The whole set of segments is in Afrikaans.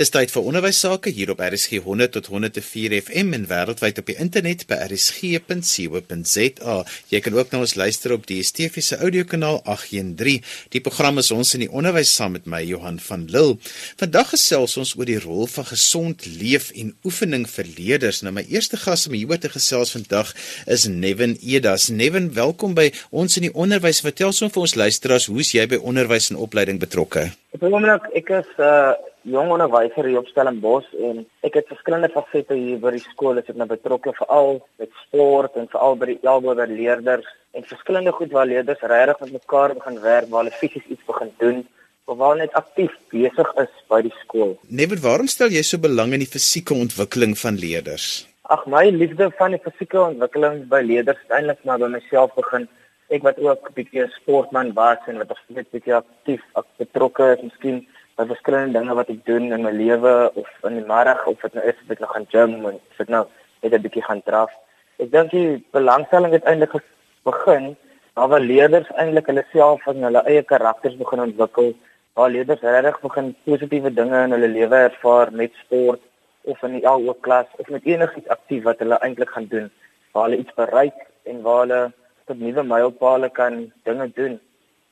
Dis tyd vir onderwys sake hier op RSG 100 tot 104 FM en wêreldwyd op die internet by rsg.co.za. Jy kan ook na ons luister op die DSTV se audiokanaal 813. Die program is ons in die onderwys saam met my Johan van Lille. Vandag gesels ons oor die rol van gesond leef en oefening vir leerders. Nou my eerste gas om hieroor te gesels vandag is Nevin Edas. Nevin, welkom by ons in die onderwys. Vertel ons vir ons luisteraars hoe's jy by onderwys en opleiding betrokke? Die oomblik ek is uh, jong onderwyser hier op Stellenbosch en ek het verskillende fasette hier by die skool. Ek het nou betrokke veral met sport en veral by die elbower leerders en verskillende goed waar leerders regtig met mekaar begin werk, waar hulle fisies iets begin doen of waar hulle net aktief besig is by die skool. Never, waarom stel jy so belang in die fisieke ontwikkeling van leerders? Ag my liefde van die fisieke ontwikkeling by leerders het eintlik maar by myself begin. Ek wat ook 'n bietjie 'n sportman was en wat nog net bietjie aktief betrokke is, miskien by verskillende dinge wat ek doen in my lewe of in die middag of dit nou is of ek nog gaan gym en of dit nou net 'n bietjie gaan draf. Ek dink die belangstelling het eintlik begin waar leerders eintlik hulle self en hulle eie karakters begin ontwikkel. Waar leerders regtig begin positiewe dinge in hulle lewe ervaar met sport of in die LO klas of met enigiets aktief wat hulle eintlik gaan doen. Waar hulle iets bereik en waar hulle tot nuwe mylpale kan dinge doen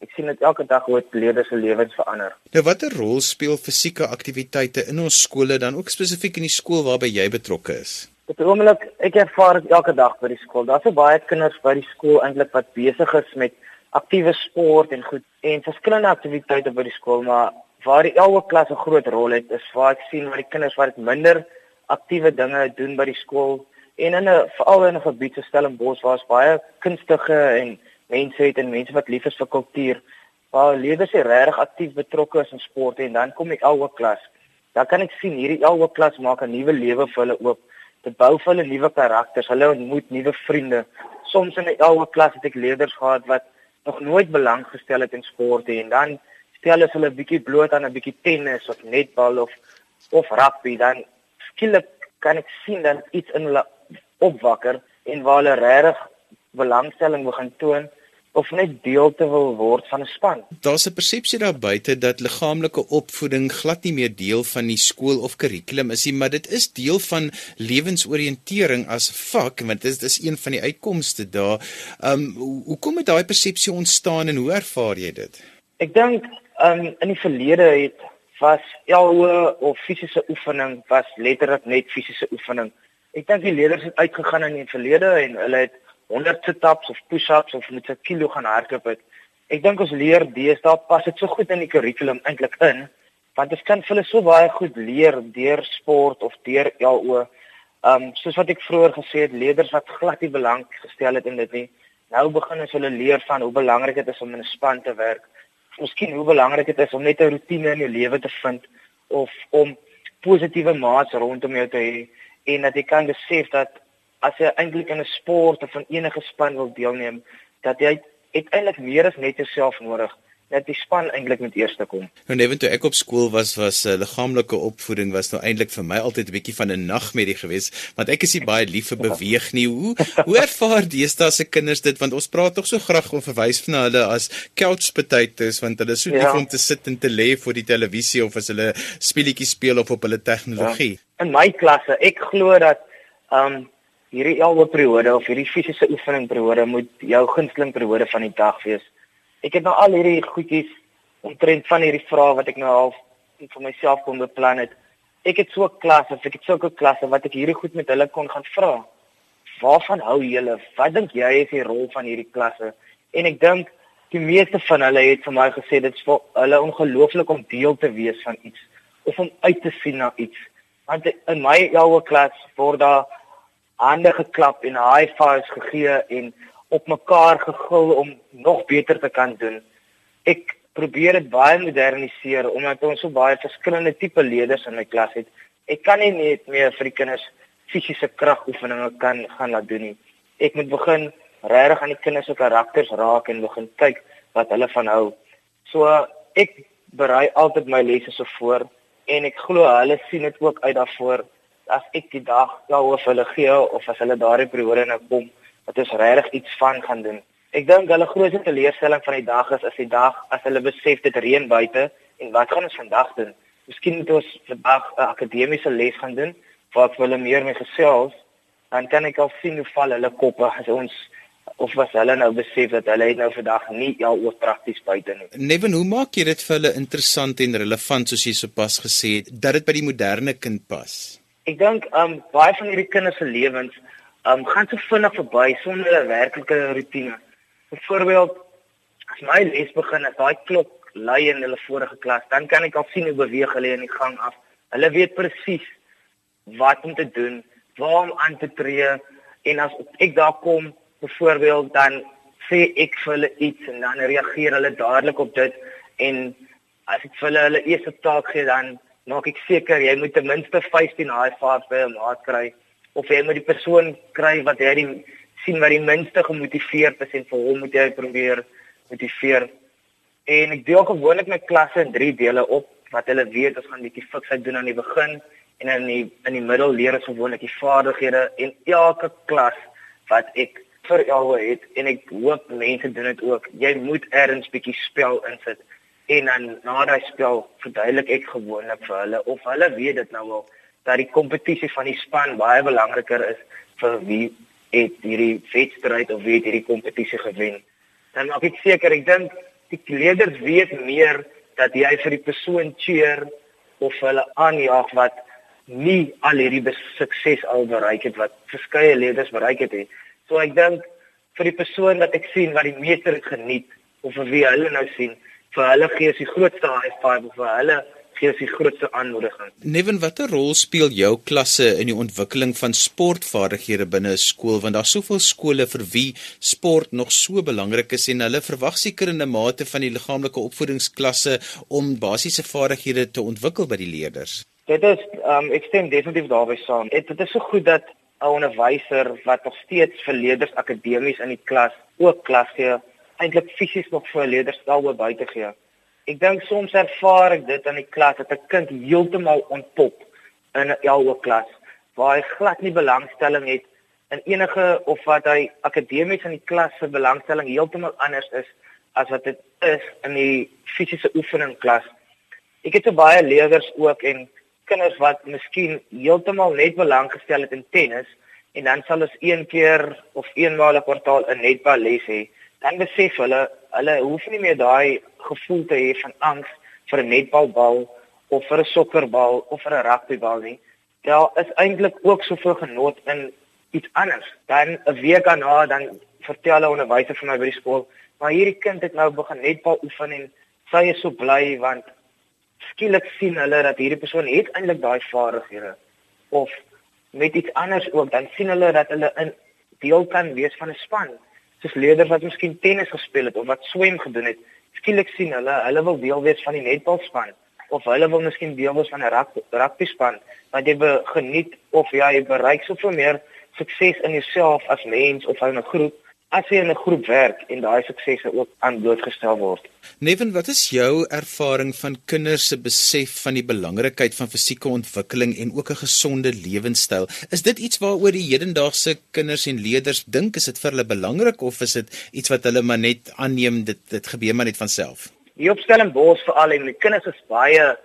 ek sien dit elke dag hoe leerders se lewens verander. Nou watter rol speel fisieke aktiwiteite in ons skole dan ook spesifiek in die skool waarby jy betrokke is? Op die oomblik ek ervaar dit elke dag by die skool. Daar's so baie kinders by die skool eintlik wat besig is met aktiewe sport en goed en verskillende aktiwiteite by die skool, maar waar die elke klas 'n groot rol het is waar ek sien waar die kinders wat minder aktiewe dinge doen by die skool en in 'n veral in 'n gebied so Stellenbosch waar is baie kunstige en mense het en mense wat lief is vir kultuur. Waar leerders se regtig aktief betrokke is in sport en dan kom die ouer klas. Dan kan ek sien hierdie ouer klas maak 'n nuwe lewe vir hulle oop. Dit bou vir hulle nuwe karakters. Hulle ontmoet nuwe vriende. Soms in 'n ouer klas het ek leerders gehad wat nog nooit belang gestel het in sport en dan stel hulle hulle bietjie bloot aan 'n bietjie tennis of netbal of of rugby dan skielik kan ek sien dan iets in hulle opwakker en waar hulle regtig belangstelling begin toon of net deel te wil word van 'n span. Daar's 'n persepsie daar buite dat liggaamlike opvoeding glad nie meer deel van die skool of kurrikulum is nie, maar dit is deel van lewensoriëntering as vak want dit is dis een van die uitkomste daar. Um hoekom het daai persepsie ontstaan en hoe ervaar jy dit? Ek dink um in die verlede het was elwe of fisiese oefening was letterlik net fisiese oefening. Ek dink die leerders het uitgegaan in die verlede en hulle het 100 sit-ups of push-ups of met 'n kilo gaan hardloop het. Ek dink ons leer deesdae pas dit so goed in die kurrikulum eintlik in want dit kan vir hulle so baie goed leer deur sport of deur LO. Um soos wat ek vroeër gesê het, leerders wat glad nie belang gestel het in dit nie. Nou begin ons hulle leer van hoe belangrik dit is om in 'n span te werk. Miskien hoe belangrik dit is om net 'n rotine in jou lewe te vind of om positiewe maats rondom jou te hê en dat jy kan besef dat as jy eintlik in 'n sport of in enige span wil deelneem, dat jy uiteindelik meer as net jouself nodig dat die span eintlik met eerste kom. Nou net toe ek op skool was was uh, liggaamlike opvoeding was nou eintlik vir my altyd 'n bietjie van 'n nagmerrie geweest want ek is nie baie lief vir beweeg nie. Hoe hoe ervaar deesdae se kinders dit want ons praat tog so graag om verwys van hulle as couch potatoes want hulle is so ja. lief om te sit en te lê voor die televisie of as hulle speletjies speel of op hulle tegnologie. Ja. In my klasse, ek glo dat um hierdie elwe periode of hierdie fisiese oefening periode moet jou gunsteling periode van die dag wees. Ek het nou al hierdie goedjies omtrent van hierdie vrae wat ek nou al vir myself kon beplan het. Ek het so 'n klas, of ek het sulke klasse wat ek hierdie goed met hulle kon gaan vra. Waarvan hou julle? Wat dink jy is die rol van hierdie klasse? En ek dink die meeste van hulle het vir my gesê dit is vir hulle ongelooflik om deel te wees van iets of om uit te sien na iets. Want in my ouer klas word daar hande geklap en high fives gegee en op mekaar gegil om nog beter te kan doen. Ek probeer dit baie moderniseer omdat ons so baie verskillende tipe leerders in my klas het. Ek kan nie net meer vir die kinders fisiese kragoefeninge kan gaan laat doen nie. Ek moet begin regtig aan die kinders se karakters raak en begin kyk wat hulle van hou. So ek berei altyd my lesse so voor en ek glo hulle sien dit ook uit daarvoor as ek die dag daaroor vir hulle gee of as hulle daardie periode nou kom, dat ons regtig iets van gaan doen. Ek dink hulle grootste teleurstelling van die dag is as die dag as hulle besef dit reën buite en wat gaan ons vandag doen? Miskien moet ons vandag 'n akademiese les gaan doen waar ek hulle meer mee gesels, dan kan ek al sien hoe val hulle koppe as ons of was hulle nou besef dat hulle nou vandag nie al oor prakties buite nie. Neven, hoe maak jy dit vir hulle interessant en relevant soos jy sopas gesê het dat dit by die moderne kind pas? Ek dink um baie van hierdie kinders se lewens um gaan so vinnig verby sonder 'n werklike rotine. Byvoorbeeld as my les begin as daai klok lui in hulle vorige klas, dan kan ek al sien hoe beweeg hulle in die gang af. Hulle weet presies wat om te doen, waar om aan te tree en as ek daar kom, byvoorbeeld dan sê ek vir hulle iets en dan reageer hulle dadelik op dit en as ek vir hulle hulle eerste taak gee dan maak ek seker jy moet ten minste 15 high fives by 'n maat kry of jy moet die persoon kry wat jy die sien wat die minste gemotiveerd is en vir hom moet jy probeer motiveer En ek deel gewoonlik my klasse in 3 dele op wat hulle weet ons gaan 'n bietjie fiksheid doen aan die begin en in die in die middel leer ons gewoonlik die vaardighede en elke klas wat ek vir jou het en ek hoop mense doen dit ook. Jy moet ergens bietjie spel insit en dan na daai spel verduidelik ek gewoonlik vir hulle of hulle weet dit nou al dat die kompetisie van die span baie belangriker is vir wie het hierdie wedstryd of wie het hierdie kompetisie gewen. Dan maak ek seker ek dink die leerders weet meer dat jy vir die persoon cheer of hulle aanjaag wat nie al hierdie sukses al bereik het wat verskeie leerders bereik het nie. So ek dink vir die persoon wat ek sien wat die meester geniet of vir wie hulle nou sien, vir hulle gee is die grootste high five vir hulle gee is die grootste aanmoediging. Neven, watter rol speel jou klasse in die ontwikkeling van sportvaardighede binne 'n skool want daar's soveel skole vir wie sport nog so belangrik is en hulle verwag seker in 'n mate van die liggaamlike opvoedingsklasse om basiese vaardighede te ontwikkel by die leerders. Dit is um ek stem definitief daarby saam. Dit, dit is so goed dat 'n onderwyser wat nog steeds vir leerders akademies in die klas ook klas gee, eintlik fisies nog vir leerders daaroor buite gee. Ek dink soms ervaar ek dit in die klas dat 'n kind heeltemal ontpop in 'n elwe klas waar hy glad nie belangstelling het in enige of wat hy akademies in die klas se belangstelling heeltemal anders is as wat dit is in die fisiese oefening klas. Ek het so baie leerders ook en kinders wat miskien heeltemal net belang gestel het in tennis en dan sal ons een keer of eenmaal 'n kwartaal 'n netbal les hê. Dan besef hulle hulle hoef nie meer daai gevoel te hê van angs vir 'n netbalbal of vir 'n sokkerbal of vir 'n rugbybal nie. Daar is eintlik ook soveel genot in iets anders. Dan 'n week daarna dan vertel 'n onderwyser vir my by die skool, maar hierdie kind het nou begin netbal oefen en sy is so bly want skielik sien hulle dat hierdie persoon het eintlik daai vaardighede of met iets anders ook dan sien hulle dat hulle in deel kan wees van 'n span soos leerders wat miskien tennis gespeel het of wat swem gedoen het skielik sien hulle hulle wil deel wees van die netbalspan of hulle wil miskien deel wees van 'n rugby span want jy geniet of jy bereik soveel meer sukses in jouself as mens of in 'n groep as jy in 'n groep werk en daai suksese ook aan blootgestel word. Neven, wat is jou ervaring van kinders se besef van die belangrikheid van fisieke ontwikkeling en ook 'n gesonde lewenstyl? Is dit iets waaroor die hedendaagse kinders en leerders dink is dit vir hulle belangrik of is dit iets wat hulle maar net aanneem dit dit gebeur maar net van self? Die opstelling bos vir al en die kinders is baie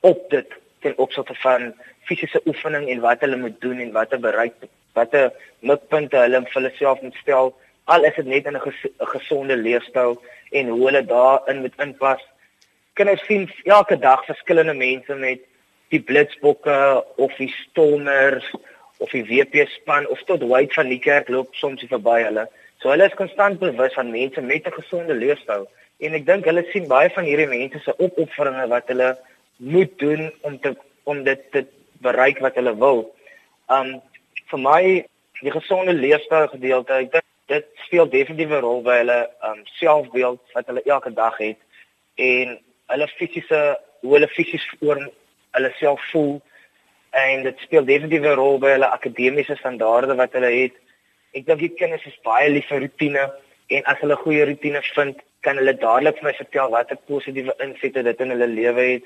op dit ten opsigte van fisiese oefening en wat hulle moet doen en wat hulle bereik watter mikpunte hulle vir hulle self moet stel al is dit net in 'n ges gesonde leefstyl en hoe hulle daarin moet inpas. Kinders sien elke dag verskillende mense met die blitsbokke of die stormers of die WP span of tot White van die kerk loop soms verby hulle. So hulle is konstant bewus van mense met 'n gesonde leefstyl en ek dink hulle sien baie van hierdie mense se opofferinge wat hulle moet doen om te om dit te bereik wat hulle wil. Um vir my die gesonde leefstyl gedeelte, ek dink dit speel definitief 'n rol by hulle um selfbeeld wat hulle elke dag het en hulle fisiese hoe hulle fisies oor hulle self voel en dit speel definitief 'n rol by hulle akademiese standaarde wat hulle het. Ek dink die kinders is baie lief vir rotine en as hulle goeie rotine vind, kan hulle dadelik vir my vertel wat 'n positiewe insette dit in hulle lewe het.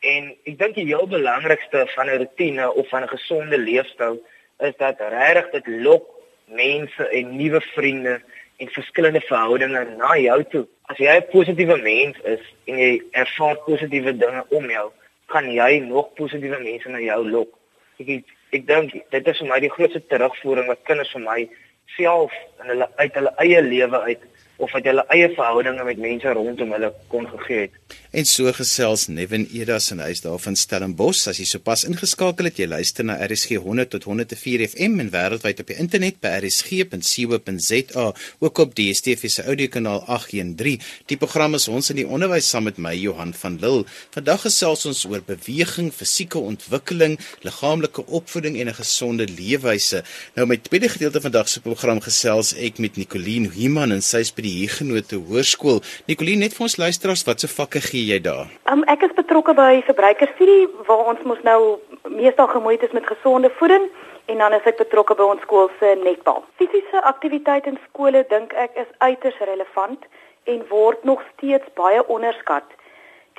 En ek dink die heel belangrikste van 'n rotine of van 'n gesonde leefstyl is dat regtig dit lok mense en nuwe vriende en verskillende verhoudinge na jou toe. As jy 'n positiewe mens is en jy ervaar positiewe dinge om jou, kan jy nog positiewe mense na jou lok. Ek ek dink dit is vir my die grootste terugvoering wat kinders vir my self in hulle uit hulle eie lewe uit of uit hulle eie verhoudinge met mense rondom hulle kon gegee het. En so gesels Nevin Edas en hy's daar van Stellenbosch. As jy sopas ingeskakel het, jy luister na RSG 100 tot 104 FM en wêreldwyd op die internet by rsg.co.za, ook op DSTV se audiokanaal 813. Die program is ons in die onderwys saam met my Johan van Lille. Vandag gesels ons oor beweging, fisieke ontwikkeling, liggaamlike opvoeding en 'n gesonde leefwyse. Nou my tweede gedeelte van vandag se program gesels ek met Nicoline Human en sy is by die Huguenote Hoërskool. Nicoline, net vir ons luisteraars, watse vakke gee jy daar? Um, ek is betrokke by verbruikerstudie waar ons mos nou meestal gemoeid is met gesonde voeding en dan is ek betrokke by ons skool se netbal. Fisiese aktiwiteit in skole dink ek is uiters relevant en word nog steeds baie onderskat.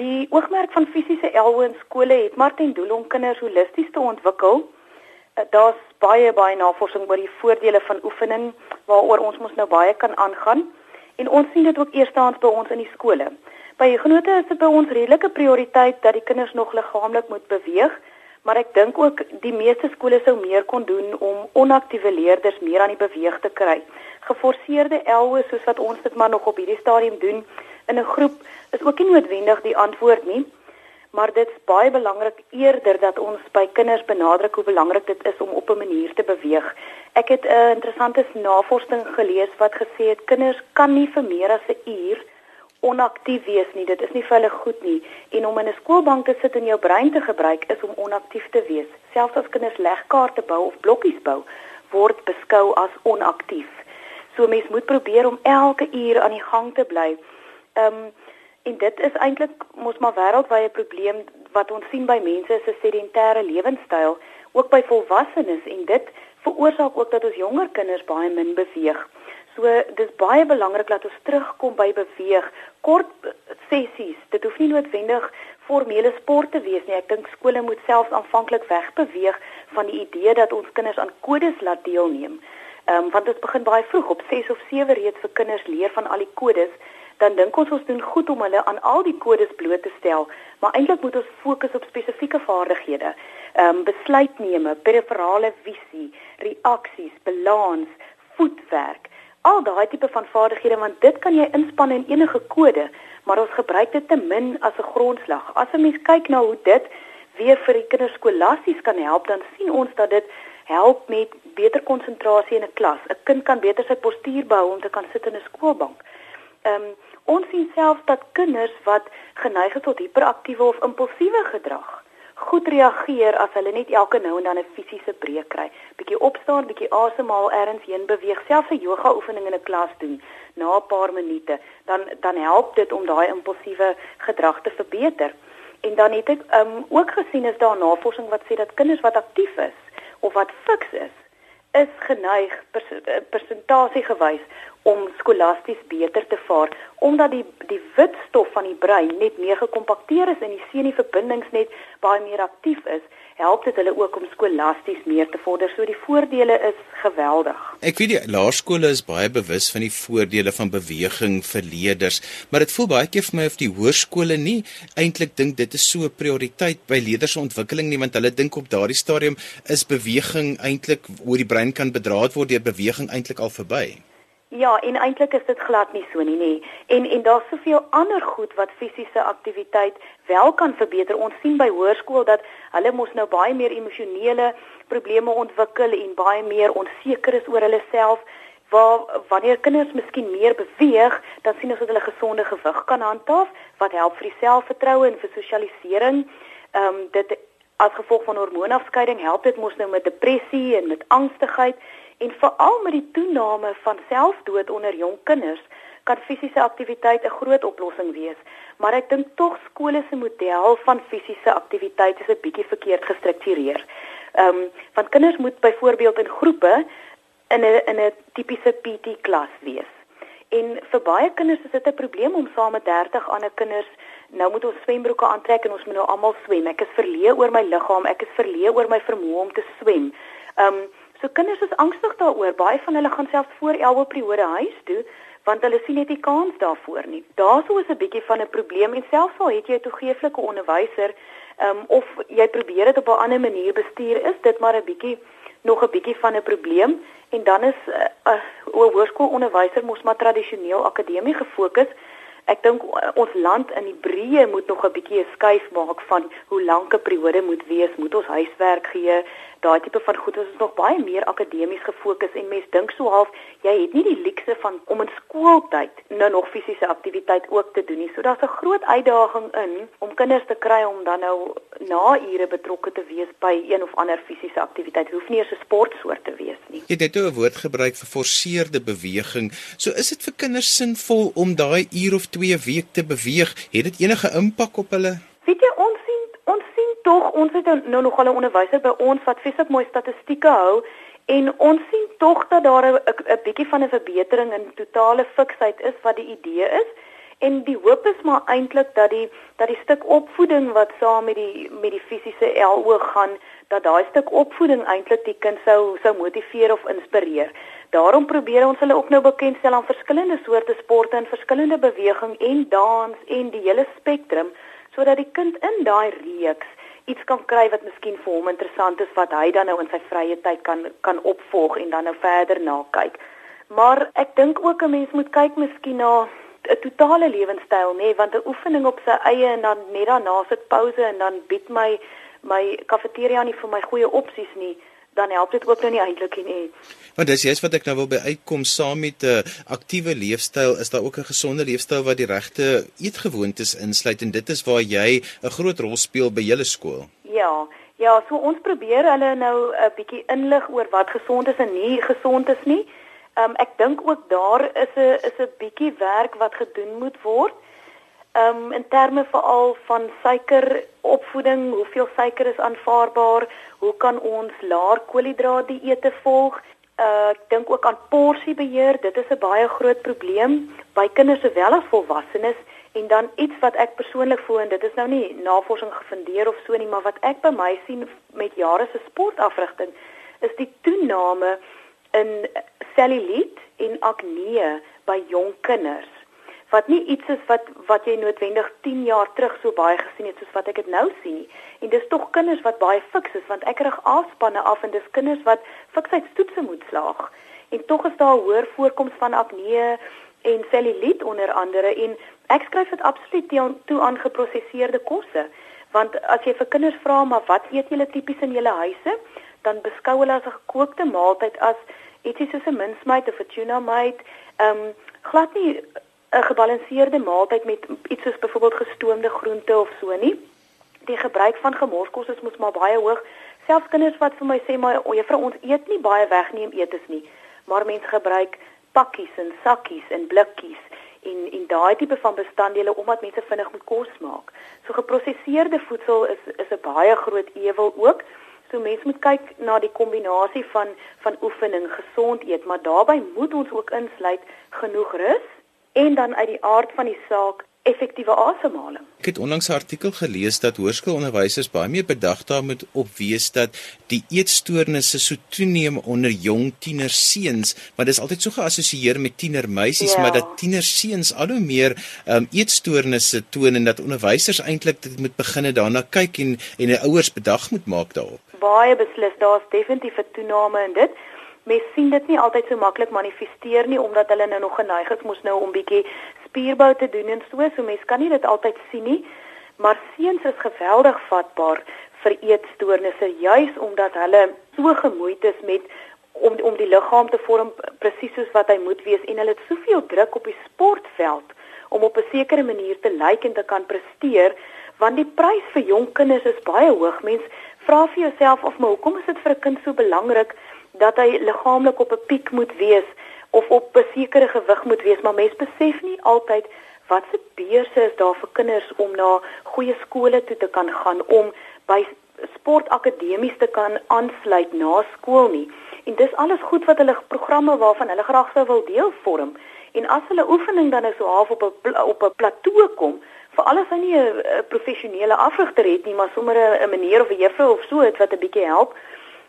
Die oogmerk van fisiese elwe in skole het maar ten doel om kinders holisties te ontwikkel. Eh, daar's baie baie navorsing oor die voordele van oefening waaroor ons mos nou baie kan aangaan en ons sien dit ook eerstens by ons in die skole. By genote is dit by ons redelike prioriteit dat die kinders nog liggaamlik moet beweeg, maar ek dink ook die meeste skole sou meer kon doen om onaktiewe leerders meer aan die beweeg te kry. Geforseerde elwe soos wat ons dit maar nog op hierdie stadium doen in 'n groep is ook nie noodwendig die antwoord nie. Maar dit is baie belangrik eerder dat ons by kinders benadruk hoe belangrik dit is om op 'n manier te beweeg. Ek het 'n interessante navorsing gelees wat gesê het kinders kan nie vir meer as 'n uur onaktief wees nie. Dit is nie vir hulle goed nie. En om in 'n skoolbank te sit en jou brein te gebruik is om onaktief te wees. Selfs as kinders legkaarte bou of blokkies bou, word beskou as onaktief. So mens moet probeer om elke uur aan die gang te bly. Ehm um, en dit is eintlik mos maar wêreldwye probleem wat ons sien by mense is 'n sedentêre lewenstyl, ook by volwassenes en dit veroorsaak ook dat ons jonger kinders baie min beweeg. So dis baie belangrik dat ons terugkom by beweeg, kort sessies. Dit hoef nie noodwendig formele sport te wees nie. Ek dink skole moet selfs aanvanklik wegbeweeg van die idee dat ons kinders aan kodes laat deelneem. Ehm um, want dit begin baie vroeg op 6 of 7 reeds vir kinders leer van al die kodes. Dan dink ons ons doen goed om hulle aan al die kodes bloot te stel, maar eintlik moet ons fokus op spesifieke vaardighede. Um, besluitneme, periferale visie, reaksies, balans, voetwerk al daai tipe van vaardighede want dit kan jy inspann in enige kode, maar ons gebruik dit te min as 'n grondslag. As 'n mens kyk na hoe dit weer vir die kinders skolasties kan help, dan sien ons dat dit help met beter konsentrasie in 'n klas. 'n Kind kan beter sy postuur behou om te kan sit in 'n skoolbank. Ehm um, ons sien selfs dat kinders wat geneig is tot hiperaktiewe of impulsiewe gedrag goed reageer as hulle net elke nou en dan 'n fisiese breek kry. Bietjie opstaan, bietjie asemhaal, ergens heen beweeg, selfs 'n yoga oefening in 'n klas doen na 'n paar minute, dan dan help dit om daai impulsiewe gedrag te verbeter. En dan het ek um, ook gesien is daar navorsing wat sê dat kinders wat aktief is of wat fiks is, is geneig eh, persentasie gewys om skolasties beter te vaar omdat die die witstof van die brein net meer gekompakteer is en die senuverbindings net baie meer aktief is help dit hulle ook om skolasties meer te vorder. So die voordele is geweldig. Ek weet die laerskole is baie bewus van die voordele van beweging vir leerders maar dit voel baie keer vir my of die hoërskole nie eintlik dink dit is so 'n prioriteit by leerders se ontwikkeling nie want hulle dink op daardie stadium is beweging eintlik hoe die brein kan bedraad word deur beweging eintlik al verby Ja, en eintlik is dit glad nie so nie, nê. En en daar's soveel ander goed wat fisiese aktiwiteit wel kan verbeter. Ons sien by hoërskool dat hulle mos nou baie meer emosionele probleme ontwikkel en baie meer onseker is oor hulle self. Waar wanneer kinders miskien meer beweeg, dan sien ons dat hulle gesonde gewig kan handhaaf wat help vir die selfvertroue en vir sosialisering. Ehm um, dit as gevolg van hormoonafskeiding help dit mos nou met depressie en met angstigheid. En veral met die toename van selfdood onder jong kinders kan fisiese aktiwiteit 'n groot oplossing wees. Maar ek dink tog skole se model van fisiese aktiwiteit is 'n bietjie verkeerd gestruktureer. Ehm um, want kinders moet byvoorbeeld in groepe in 'n in 'n tipiese PT klas wees. En vir baie kinders is dit 'n probleem om saam met 30 ander kinders nou moet ons swembroeke aantrek en ons moet nou almal swem. Ek is verleë oor my liggaam, ek is verleë oor my vermoë om te swem. Ehm um, So kinders is angstig daaroor. Baie van hulle gaan selfs voor 11 periode huis toe want hulle sien net nie kans daarvoor nie. Daarsou is 'n bietjie van 'n probleem en selfs al het jy 'n toegeeflike onderwyser, Ehm um, of jy probeer dit op 'n ander manier bestuur, is dit maar 'n bietjie nog 'n bietjie van 'n probleem en dan is 'n uh, uh, hoërskoolonderwyser mos maar tradisioneel akademie gefokus. Ek dink uh, ons land in die breë moet nog 'n bietjie 'n skuif maak van hoe lank 'n periode moet wees, moet ons huiswerk gee, daai tipe van goed is nog baie meer akademies gefokus en mense dink so half jy het nie die luukse van om in skooltyd nou nog fisiese aktiwiteit ook te doen nie. So daar's 'n groot uitdaging in om kinders te kry om dan nou na ure betrokke te wees by een of ander fisiese aktiwiteit. Hoef nie eers 'n sportsoort te wees nie. Jy het net 'n woord gebruik vir forceerde beweging. So is dit vir kinders sinvol om daai uur of 2 week te beweeg? Het dit enige impak op hulle? Tog ons het nou nog al 'n onderwyser by ons wat fisiek mooi statistieke hou en ons sien tog dat daar 'n bietjie van 'n verbetering in totale fiksheid is wat die idee is en die hoop is maar eintlik dat die dat die stuk opvoeding wat saam met die met die fisiese LO gaan dat daai stuk opvoeding eintlik die kind sou sou motiveer of inspireer. Daarom probeer ons hulle ook nou bekendstel aan verskillende soorte sporte en verskillende beweging en dans en die hele spektrum sodat die kind in daai reeks iets kan kry wat miskien vir hom interessant is wat hy dan nou in sy vrye tyd kan kan opvolg en dan nou verder na kyk. Maar ek dink ook 'n mens moet kyk miskien na 'n totale lewenstyl nê, nee, want 'n oefening op sy eie en dan net daarna sit pouse en dan bied my my kafeteria nie vir my goeie opsies nie dan help dit ook nou nie eintlik nie. Want dis juist wat ek nou wil by uitkom saam met 'n uh, aktiewe leefstyl is daar ook 'n gesonde leefstyl wat die regte eetgewoontes insluit en dit is waar jy 'n groot rol speel by julle skool. Ja, ja, so ons probeer hulle nou 'n bietjie inlig oor wat gesond is en nie gesond is nie. Ehm um, ek dink ook daar is 'n is 'n bietjie werk wat gedoen moet word. Ehm um, in terme veral van suikeropvoeding, hoeveel suiker is aanvaarbaar? Hoe kan ons laer koolhidraat dieete volg? Uh, ek dink ook aan porsiebeheer. Dit is 'n baie groot probleem by kinders sowel as volwassenes en dan iets wat ek persoonlik voel en dit is nou nie navorsing gefundeer of so nie, maar wat ek by my sien met jare se sportafrigting is die toename in selluliet en akne by jong kinders wat nie iets is wat wat jy noodwendig 10 jaar terug so baie gesien het soos wat ek dit nou sien nie. En dis tog kinders wat baie fiks is want ek rig afspanne af en dis kinders wat fiksheidstoetse moet slaag. En tog is daar hoër voorkoms van akne en selluliet onder andere en ek skryf dit absoluut toe aan geprosesseerde kosse. Want as jy vir kinders vra maar wat eet julle tipies in julle huise, dan beskou hulle as 'n gekookte maaltyd as ietsie soos 'n minsmyt of 'n tuna myt, ehm um, glad nie 'n gebalanseerde maaltyd met iets soos byvoorbeeld gestoomde groente of so nie. Die gebruik van gemorskos is mos maar baie hoog. Selfs kinders wat vir my sê maar o, juffrou ons eet nie baie wegneem eetes nie, maar mense gebruik pakkies en sakkies en blikkies en en daai tipe van bestanddele omdat mense vinnig moet kos maak. So geprosesseerde voedsel is is 'n baie groot ewel ook. So mense moet kyk na die kombinasie van van oefening, gesond eet, maar daarbey moet ons ook insluit genoeg rus en dan uit die aard van die saak effektiewe asemhaling. Ek het onlangs 'n artikel gelees dat hoërskoolonderwysers baie meer bedag daarop moet opwees dat die eetstoornisse so toeneem onder jong tienerseuns, want dit is altyd so geassosieer met tienermeisies, ja. maar dat tienerseuns al hoe meer um, eetstoornisse toon en dat onderwysers eintlik dit moet begine daarna kyk en en die ouers bedag moet maak daarop. Baie beslis, daar's definitief 'n toename in dit mens sien dit nie altyd so maklik manifesteer nie omdat hulle nou nog geneig is mos nou om bietjie spierbou te doen en so. So mens kan nie dit altyd sien nie. Maar seuns is geweldig vatbaar vir eetstoornisse juis omdat hulle so gemoeid is met om om die liggaam te vorm presies soos wat hy moet wees. En hulle het soveel druk op die sportveld om op 'n sekere manier te lyk en te kan presteer want die prys vir jonk kinders is baie hoog. Mens vra vir jouself of maar hoekom is dit vir 'n kind so belangrik dat hy liggaamlik op 'n piek moet wees of op 'n sekere gewig moet wees, maar mense besef nie altyd wat se beurse is daar vir kinders om na goeie skole toe te kan gaan om by sportakademies te kan aansluit na skool nie. En dis alles goed wat hulle programme waarvan hulle graag sou wil deel vorm. En as hulle oefening dan so half op 'n op 'n plateau kom, vir alles hy nie 'n professionele afrigter het nie, maar sommer 'n meneer of 'n juffrou of so iets wat 'n bietjie help,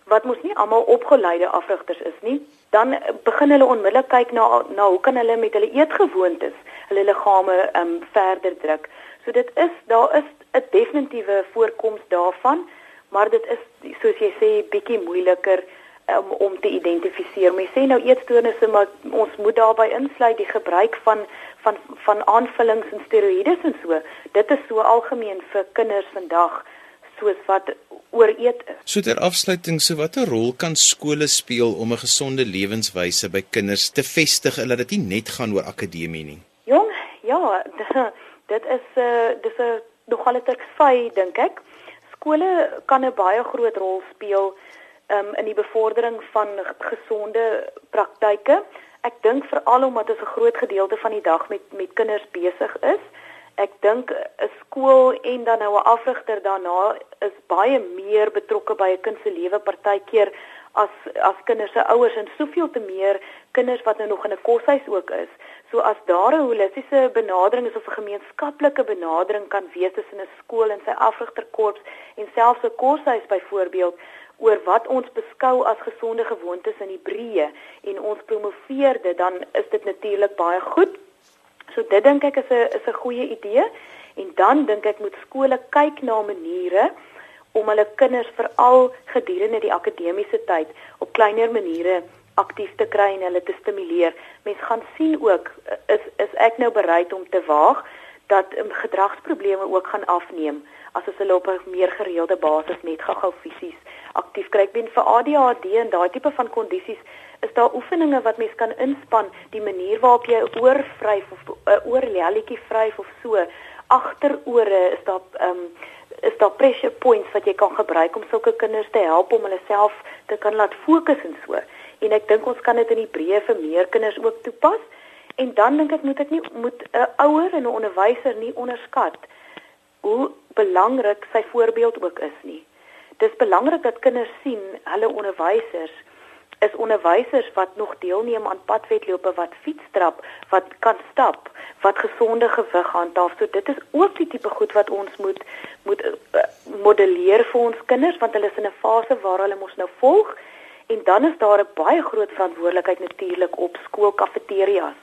wat mos nie almal opgeleide afrigters is nie, dan begin hulle onmiddellik kyk na na hoe kan hulle met hulle eetgewoontes hulle liggame um verder druk. So dit is daar is 'n definitiewe voorkoms daarvan, maar dit is soos jy sê bietjie moeiliker um, om te identifiseer. Mens sê nou eetstoornisse, maar ons moet daarbey insluit die gebruik van van van aanvullings en steroïdes en so. Dit is so algemeen vir kinders vandag soos wat ooreet is. So ter afsluiting, so watter rol kan skole speel om 'n gesonde lewenswyse by kinders te vestig en dat dit nie net gaan oor akademie nie? Jong, ja, dit is 'n uh, dis 'n nogal 'n teksvy dink ek. Skole kan 'n baie groot rol speel um, in die bevordering van gesonde praktyke. Ek dink veral omdat ons 'n groot gedeelte van die dag met met kinders besig is ek dink 'n skool en dan nou 'n afrigter daarna is baie meer betrokke by 'n kind se lewe partykeer as as kinders se ouers en soveel te meer kinders wat nou nog in 'n koshuis ook is. So as daar 'n holistiese benadering is of 'n gemeenskaplike benadering kan wees tussen 'n skool en sy afrigterkorps en selfs 'n koshuis byvoorbeeld oor wat ons beskou as gesonde gewoontes in die breë en ons promoveer dit dan is dit natuurlik baie goed. So dit dink ek is 'n is 'n goeie idee en dan dink ek moet skole kyk na maniere om hulle kinders veral gedurende die akademiese tyd op kleiner maniere aktief te kry en hulle te stimuleer. Mens gaan sien ook is is ek nou bereid om te waag dat um, gedragsprobleme ook gaan afneem as ons hulle op 'n meer gereelde basis net gou-gou fisies aktief kry. Ek ben vir ADHD en daai tipe van kondisies is daar oefeninge wat mens kan inspann, die manier waarop jy oor vryf of 'n uh, eh, oorlelletjie vryf of so. Agterore is daar ehm um, is daar pressure points wat jy kan gebruik om sulke kinders te help om hulle self te kan laat fokus en so. En ek dink ons kan dit in die breë vir meer kinders ook toepas. En dan dink ek moet ek nie moet 'n uh, ouer en 'n onderwyser nie onderskat hoe belangrik sy voorbeeld ook is nie. Dis belangrik dat kinders sien hulle onderwysers is onderwysers wat nog deelneem aan padwedlope wat fietstrap, wat kan stap, wat gesonde gewig handhaaf. So dit is ook die tipe goed wat ons moet moet uh, modelleer vir ons kinders want hulle is in 'n fase waar hulle mos nou volg en dan is daar 'n baie groot verantwoordelikheid natuurlik op skoolkafeterias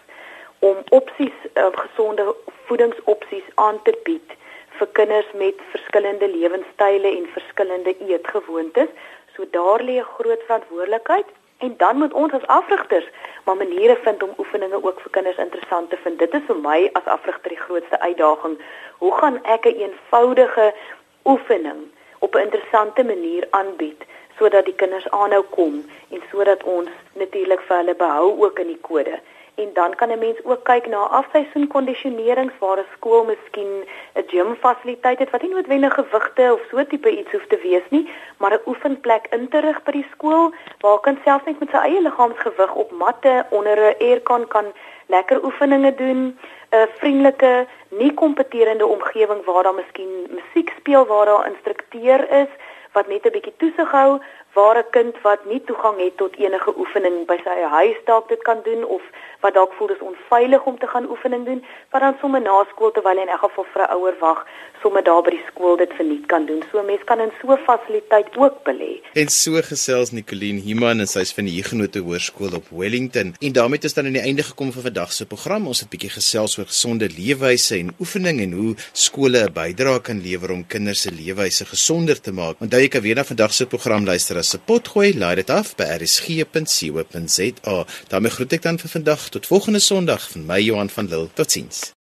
om opsies uh, gesonde voedingsopsies aan te bied vir kinders met verskillende lewenstyle en verskillende eetgewoontes. So daar lê 'n groot verantwoordelikheid En dan moet ons as afrigters maar maniere vind om oefeninge ook vir kinders interessant te vind. Dit is vir my as afrigter die grootste uitdaging. Hoe gaan ek 'n een eenvoudige oefening op 'n interessante manier aanbied sodat die kinders aanhou kom en sodat ons natuurlik vir hulle behou ook in die kode? En dan kan 'n mens ook kyk na afseisoen kondisionerings waar 'n skool miskien 'n gym fasiliteit het wat nie noodwendig gewigte of so tipe iets hoef te wees nie, maar 'n oefenplek in te rig by die skool waar kind self net met sy eie liggaamsgewig op matte onder 'n aircon kan lekker oefeninge doen, 'n vriendelike, nie kompeterende omgewing waar daar miskien musiek speel waar daar 'n instrukteur is wat net 'n bietjie toesig hou waar 'n kind wat nie toegang het tot enige oefening by sy huis dalk dit kan doen of wat dalk voel dis onveilig om te gaan oefening doen, wat dan sommer na skool terwyl in elk geval vir 'n ouer wag, sommer daar by die skool dit verniet kan doen. So 'n mens kan in so 'n fasiliteit ook belê. En so gesels Nicoline Human en sy's van die Huguenot Hoërskool op Wellington. En daarmee het ons dan aan die einde gekom van vandag se program. Ons het 'n bietjie gesels oor gesonde leefwyse en oefening en hoe skole 'n bydrae kan lewer om kinders se leefwyse gesonder te maak. Onthou jy kan weer na vandag se program luister as se potgooi, laai dit af by rsg.co.za. daarmee groet ek dan vir vandag tot volgende Sondag van my Johan van Lille. Totsiens.